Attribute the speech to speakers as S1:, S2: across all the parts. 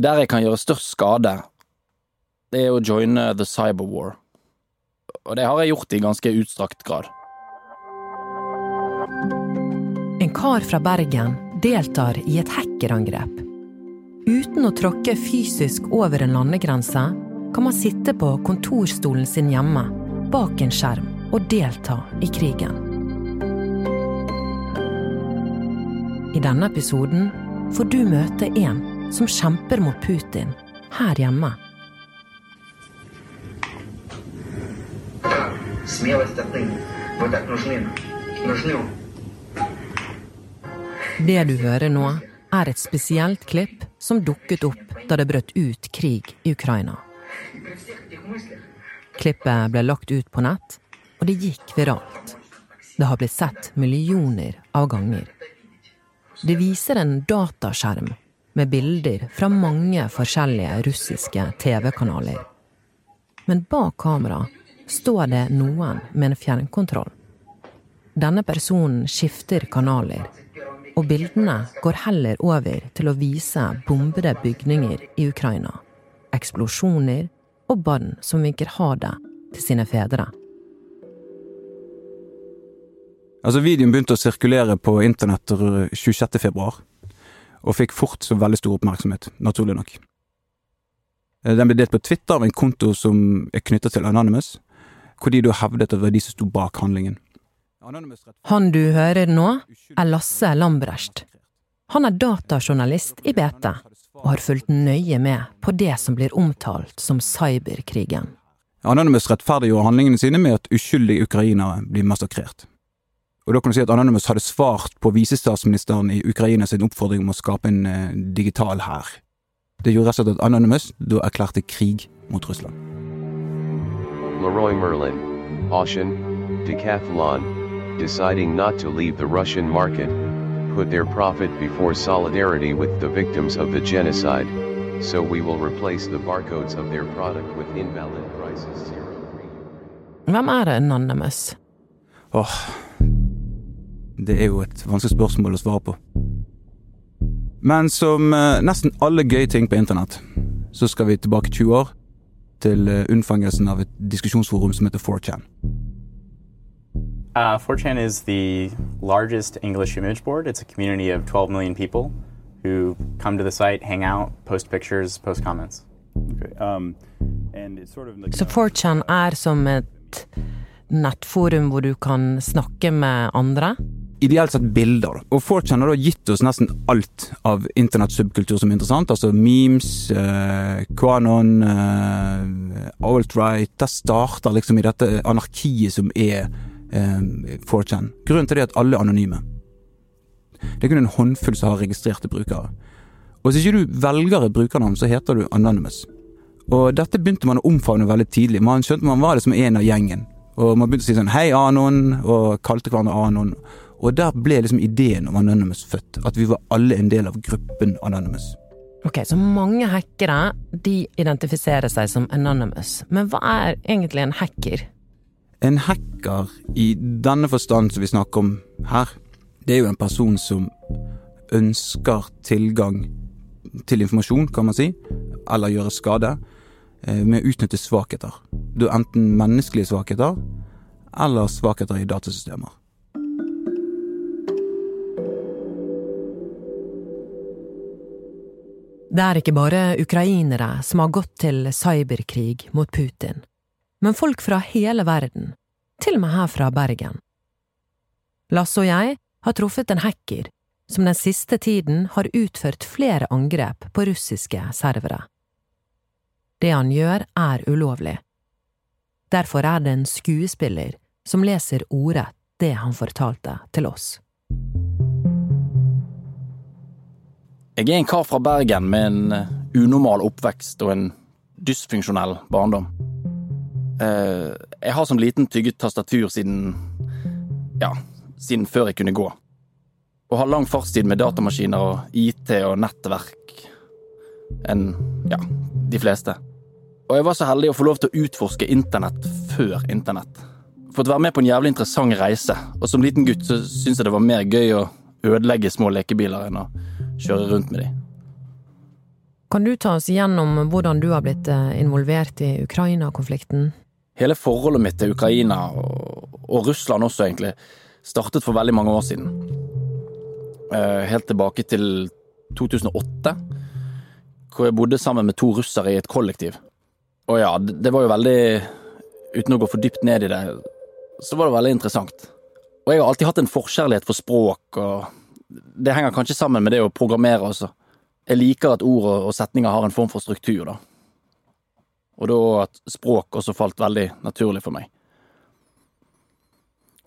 S1: Der jeg kan gjøre størst skade, det er å joine the cyberwar. Og det har jeg gjort i ganske utstrakt grad.
S2: En kar fra Bergen deltar i et hackerangrep. Uten å tråkke fysisk over en landegrense kan man sitte på kontorstolen sin hjemme bak en skjerm og delta i krigen. I denne episoden får du møte en som kjemper mot Putin her hjemme. Det du hører nå, er et spesielt klipp som dukket opp da det brøt ut krig i Ukraina. Klippet ble lagt ut på nett, og det gikk viralt. Det har blitt sett millioner av ganger. Det viser en dataskjerm med bilder fra mange forskjellige russiske TV-kanaler. Men bak kamera står det noen med en fjernkontroll. Denne personen skifter kanaler, og bildene går heller over til å vise bombede bygninger i Ukraina, eksplosjoner og barn som vinker ha det til sine fedre.
S3: Altså, videoen begynte å sirkulere på internett 26. og fikk fort så veldig stor oppmerksomhet, naturlig nok. Eh, Den ble delt på Twitter av en konto som er knyttet til Anonymous, hvor de da hevdet at det var de som sto bak handlingen.
S2: Han du hører nå, er Lasse Lambrecht. Han er datajournalist i BT og har fulgt nøye med på det som blir omtalt som cyberkrigen.
S3: Anonymous rettferdiggjorde handlingene sine med at uskyldige ukrainere blir massakrert. Og da kan du si at Anonymous hadde svart på visestatsministeren i Ukraina sin oppfordring om å skape en eh, digital hær. Det gjorde rett og slett at Anonymous da erklærte krig mot Russland.
S4: Leroy Merlin, Ocean, Decathlon, deciding not to leave the Russian market, put their profit before solidarity with the victims of the genocide, so we will replace the barcodes of their product with invalid prices.
S2: Hvem er det Anonymous?
S3: Åh, det er jo et vanskelig spørsmål å svare på. Men som eh, nesten alle gøye ting på internett, så skal vi tilbake 20 år til eh, unnfangelsen av et diskusjonsforum som heter 4chan.
S5: Uh, 4chan is the largest English image board. It's a community of 12 million people who come to the site, hang out, post pictures, post comments.
S6: Okay. Um, sort of like
S2: Så 4chan er som et nettforum hvor du kan snakke med andre?
S3: Ideelt sett bilder. Og 4chan har da gitt oss nesten alt av internettsubkultur som er interessant. Altså memes, eh, Quanon, eh, alt-right. Det starter liksom i dette anarkiet som er eh, 4chan. Grunnen til det er at alle er anonyme. Det er kun en håndfull som har registrerte brukere. Og hvis ikke du velger et brukernavn, så heter du Anonymous. Og dette begynte man å omfavne veldig tidlig. Man skjønte man var liksom en av gjengen. Og man begynte å si sånn hei, Anon, og kalte hverandre Anon. Og der ble liksom ideen om Anonymous født. At vi var alle en del av gruppen Anonymous.
S2: Ok, så mange hackere de identifiserer seg som Anonymous. Men hva er egentlig en hacker?
S3: En hacker i denne forstand som vi snakker om her, det er jo en person som ønsker tilgang til informasjon, kan man si, eller gjøre skade, eh, med å utnytte svakheter. Er enten menneskelige svakheter, eller svakheter i datasystemer.
S2: Det er ikke bare ukrainere som har gått til cyberkrig mot Putin, men folk fra hele verden, til og med her fra Bergen. Lasse og jeg har truffet en hacker som den siste tiden har utført flere angrep på russiske servere. Det han gjør, er ulovlig. Derfor er det en skuespiller som leser ordrett det han fortalte til oss.
S1: Jeg er en kar fra Bergen med en eh, unormal oppvekst og en dysfunksjonell barndom. Eh, Jeg har som liten tygget tastatur siden ja, siden før jeg kunne gå. Og har lang fartstid med datamaskiner og IT og nettverk enn ja, de fleste. Og jeg var så heldig å få lov til å utforske internett før internett. Fått være med på en jævlig interessant reise, og som liten gutt så syntes jeg det var mer gøy å ødelegge små lekebiler enn å kjøre rundt med de.
S2: Kan du ta oss igjennom hvordan du har blitt eh, involvert i Ukraina-konflikten?
S1: Hele forholdet mitt til Ukraina, og, og Russland også egentlig, startet for veldig mange år siden. Eh, helt tilbake til 2008, hvor jeg bodde sammen med to russere i et kollektiv. Og ja, det var jo veldig Uten å gå for dypt ned i det, så var det veldig interessant. Og jeg har alltid hatt en forkjærlighet for språk, og det henger kanskje sammen med det å programmere også. Jeg liker at ord og setninger har en form for struktur, da. Og da at språk også falt veldig naturlig for meg.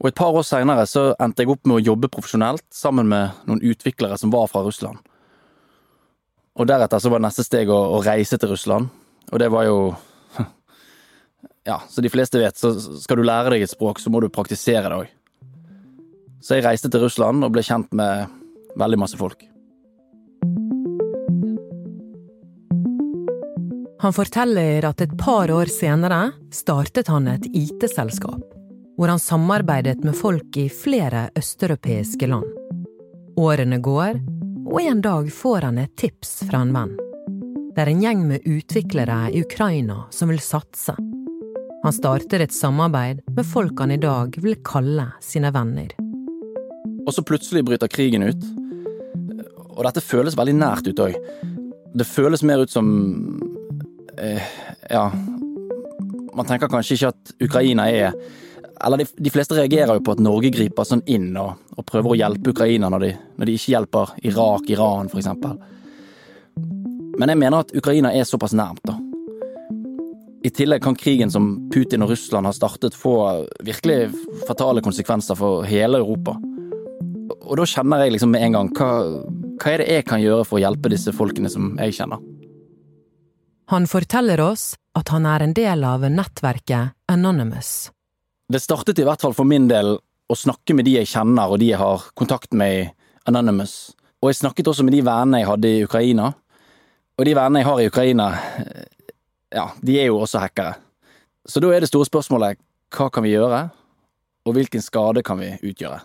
S1: Og et par år seinere så endte jeg opp med å jobbe profesjonelt sammen med noen utviklere som var fra Russland. Og deretter så var neste steg å, å reise til Russland, og det var jo ja, så de fleste vet, så skal du lære deg et språk, så må du praktisere det òg. Så jeg reiste til Russland og ble kjent med veldig masse folk.
S2: Han forteller at et par år senere startet han et IT-selskap, hvor han samarbeidet med folk i flere østeuropeiske land. Årene går, og en dag får han et tips fra en venn. Det er en gjeng med utviklere i Ukraina som vil satse. Han starter et samarbeid med folk han i dag vil kalle sine venner.
S1: Og så plutselig bryter krigen ut. Og dette føles veldig nært ut òg. Det føles mer ut som eh, Ja Man tenker kanskje ikke at Ukraina er Eller de, de, fleste reagerer jo på at Norge griper sånn inn og, og prøver å hjelpe Ukraina når de, når de ikke hjelper Irak, Iran f.eks. Men jeg mener at Ukraina er såpass nærmt, da. I tillegg kan krigen som Putin og Russland har startet få virkelig fatale konsekvenser for hele Europa. Og da kjenner jeg liksom med en gang hva, hva er det jeg kan gjøre for å hjelpe disse folkene som jeg kjenner?
S2: Han forteller oss at han er en del av nettverket Anonymous.
S1: Det startet i hvert fall for min del å snakke med de jeg kjenner og de jeg har kontakt med i Anonymous. Og jeg snakket også med de vennene jeg hadde i Ukraina. Og de vennene jeg har i Ukraina, ja, de er jo også hackere. Så da er det store spørsmålet hva kan vi gjøre, og hvilken skade kan vi utgjøre?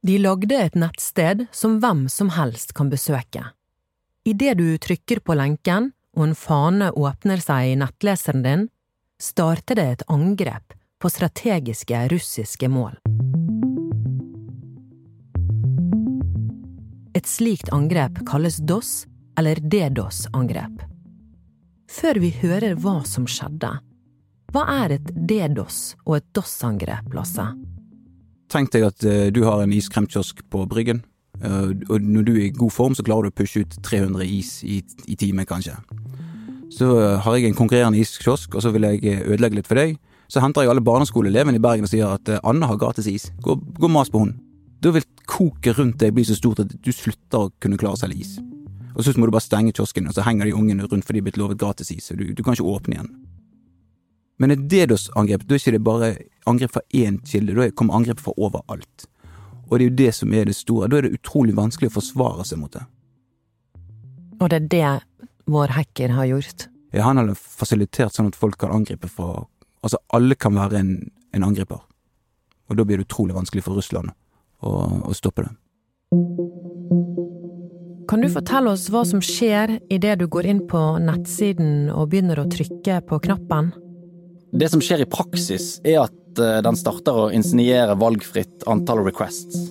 S2: De lagde et nettsted som hvem som helst kan besøke. Idet du trykker på lenken og en fane åpner seg i nettleseren din, starter det et angrep på strategiske russiske mål. Et slikt angrep kalles DOS, eller DDoS-angrep. Før vi hører hva som skjedde, hva er et DDoS og et DOS-angrep, Lasse?
S3: Tenk deg at uh, du har en iskremkiosk på Bryggen, uh, og når du er i god form, så klarer du å pushe ut 300 is i, i timen, kanskje. Så uh, har jeg en konkurrerende iskiosk, og så vil jeg ødelegge litt for deg. Så henter jeg alle barneskoleelevene i Bergen og sier at Anne har gratis is, gå, gå mas på hun. Da vil koket rundt deg bli så stort at du slutter å kunne klare å selge is. Og så må du bare stenge kiosken, og så henger de ungene rundt fordi de er blitt lovet gratisis, så du, du kan ikke åpne igjen. Men et DDoS-angrep, da er ikke det bare angrep fra én kilde, da kommer angrep fra overalt. Og det er jo det som er det store. Da er det utrolig vanskelig å forsvare seg mot det.
S2: Og det er det vår hacker har gjort?
S3: Ja, han har fasilitert sånn at folk kan angripe fra Altså, alle kan være en, en angriper. Og da blir det utrolig vanskelig for Russland å, å stoppe det.
S2: Kan du fortelle oss hva som skjer idet du går inn på nettsiden og begynner å trykke på knappen?
S1: Det som skjer i praksis, er at eh, den starter å insinuere valgfritt antall requests.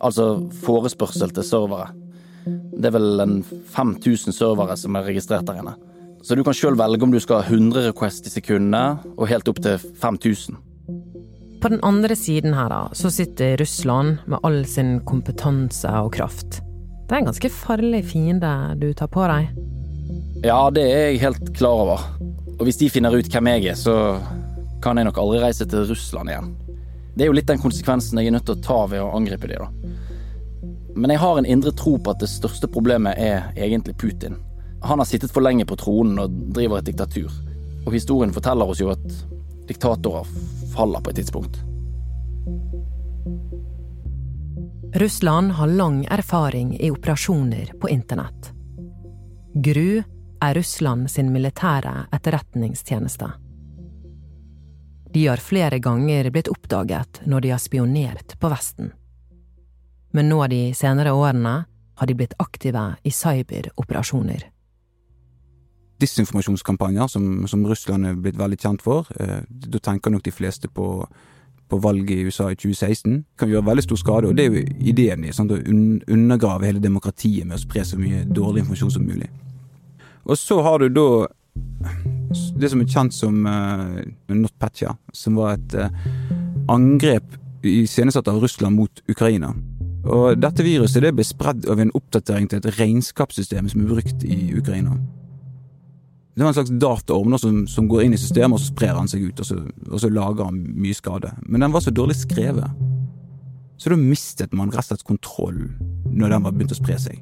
S1: Altså forespørsel til servere. Det er vel en 5000 servere som er registrert der inne. Så du kan sjøl velge om du skal ha 100 requests i sekundet, og helt opp til 5000.
S2: På den andre siden her, da, så sitter Russland med all sin kompetanse og kraft. Det er en ganske farlig fiende du tar på deg.
S1: Ja, det er jeg helt klar over. Og hvis de finner ut hvem jeg er, så kan jeg nok aldri reise til Russland igjen. Det er jo litt den konsekvensen jeg er nødt til å ta ved å angripe de, da. Men jeg har en indre tro på at det største problemet er egentlig Putin. Han har sittet for lenge på tronen og driver et diktatur. Og historien forteller oss jo at diktatorer faller på et tidspunkt.
S2: Russland har lang erfaring i operasjoner på internett. GRU er Russland sin militære etterretningstjeneste. De har flere ganger blitt oppdaget når de har spionert på Vesten. Men nå de senere årene har de blitt aktive i cyberoperasjoner.
S3: Disinformasjonskampanjer, som, som Russland er blitt veldig kjent for, eh, da tenker nok de fleste på, på valget i USA i 2016, kan gjøre veldig stor skade. Og det er jo ideen i, å un undergrave hele demokratiet med å spre så mye dårlig informasjon som mulig. Og så har du da det som er kjent som uh, NotPetya, som var et uh, angrep iscenesatt av Russland mot Ukraina. Og dette viruset det ble spredd av en oppdatering til et regnskapssystem som er brukt i Ukraina. Det var en slags dataorm som, som, går inn i systemet, og så sprer han seg ut, og så, og så lager han mye skade. Men den var så dårlig skrevet, så da mistet man rett og slett kontroll når den var begynt å spre seg.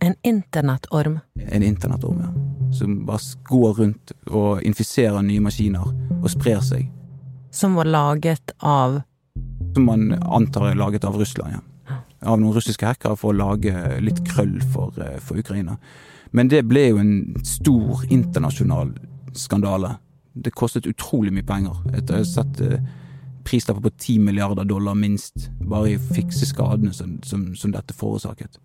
S2: En internettorm?
S3: En internettorm, ja. Som bare går rundt og infiserer nye maskiner og sprer seg.
S2: Som var laget av
S3: Som man antar er laget av Russland, ja. Av noen russiske hackere for å lage litt krøll for, eh, for Ukraina. Men det ble jo en stor internasjonal skandale. Det kostet utrolig mye penger. Jeg har sett eh, prislapper på ti milliarder dollar minst, bare i å fikse skadene som, som, som dette forårsaket.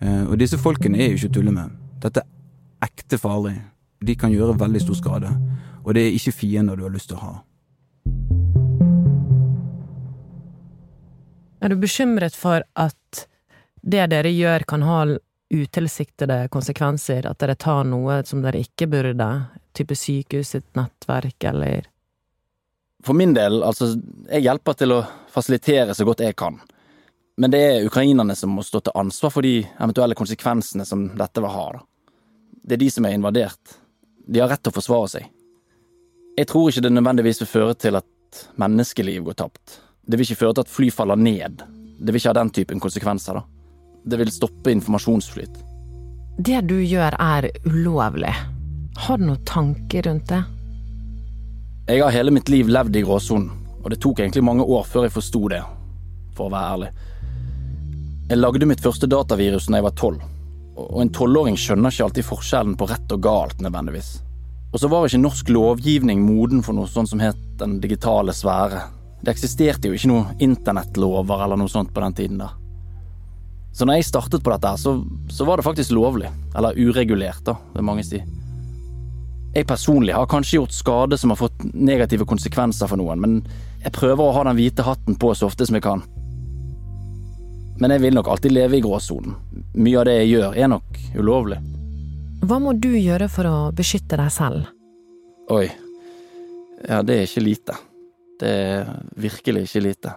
S3: Eh, og disse folkene er jo ikke å tulle med. Dette er ekte farlig. De kan gjøre veldig stor skade. Og det er ikke fiender du har lyst til å ha.
S2: Er du bekymret for at det dere gjør kan ha utilsiktede konsekvenser, at dere tar noe som dere ikke burde, type sykehus sitt nettverk, eller
S1: For min del, altså, jeg hjelper til å fasilitere så godt jeg kan. Men det er ukrainerne som må stå til ansvar for de eventuelle konsekvensene som dette vil ha. Det er de som er invadert. De har rett til å forsvare seg. Jeg tror ikke det nødvendigvis vil føre til at menneskeliv går tapt. Det vil ikke føre til at fly faller ned. Det vil ikke ha den typen konsekvenser, da. Det vil stoppe informasjonsflyt.
S2: Det du gjør er ulovlig. Har du noen tanker rundt det?
S1: Jeg har hele mitt liv levd i gråsonen, og det tok egentlig mange år før jeg forsto det, for å være ærlig. Jeg lagde mitt første datavirus da jeg var tolv, og en tolvåring skjønner ikke alltid forskjellen på rett og galt, nødvendigvis. Og så var ikke norsk lovgivning moden for noe sånt som het den digitale sfære. Det eksisterte jo ikke noe internettlover eller noe sånt på den tiden da. Så når jeg startet på dette, så, så var det faktisk lovlig. Eller uregulert, da, vil mange si. Jeg personlig har kanskje gjort skade som har fått negative konsekvenser for noen, men jeg prøver å ha den hvite hatten på så ofte som jeg kan. Men jeg vil nok alltid leve i gråsonen. Mye av det jeg gjør, er nok ulovlig.
S2: Hva må du gjøre for å beskytte deg selv?
S1: Oi. Ja, det er ikke lite. Det er virkelig ikke lite.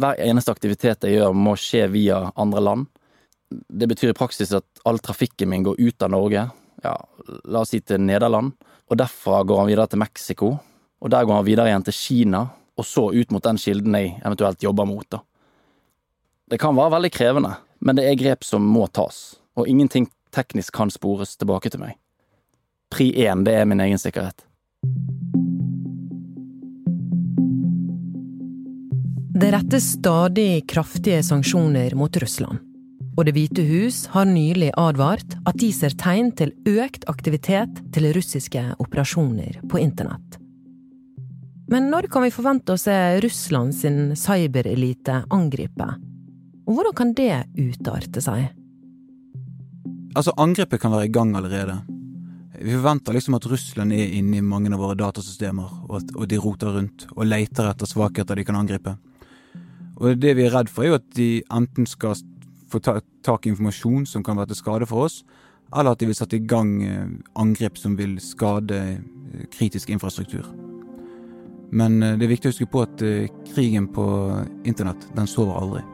S1: Hver eneste aktivitet jeg gjør, må skje via andre land. Det betyr i praksis at all trafikken min går ut av Norge, ja, la oss si til Nederland, og derfra går han videre til Mexico, og der går han videre igjen til Kina, og så ut mot den kilden jeg eventuelt jobber mot, da. Det kan være veldig krevende, men det er grep som må tas, og ingenting teknisk kan spores tilbake til meg. Pri én, det er min egen sikkerhet.
S2: Det rettes stadig kraftige sanksjoner mot Russland. Og Det hvite hus har nylig advart at de ser tegn til økt aktivitet til russiske operasjoner på internett. Men når kan vi forvente å se Russland sin cyberelite angripe? Og hvordan kan det utarte seg?
S3: Altså, Angrepet kan være i gang allerede. Vi forventer liksom at Russland er inne i mange av våre datasystemer, og, at, og de roter rundt og leter etter svakheter de kan angripe. Og det vi er redd for, er jo at de enten skal få tak i informasjon som kan være til skade for oss, eller at de vil sette i gang eh, angrep som vil skade eh, kritisk infrastruktur. Men eh, det er viktig å huske på at krigen på internett, den sover aldri.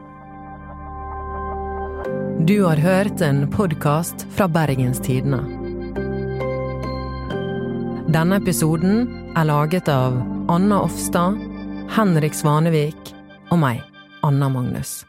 S2: Du har hørt en podkast fra Bergens Tidende. Denne episoden er laget av Anna Offstad, Henrik Svanevik og meg. Anna Magnus.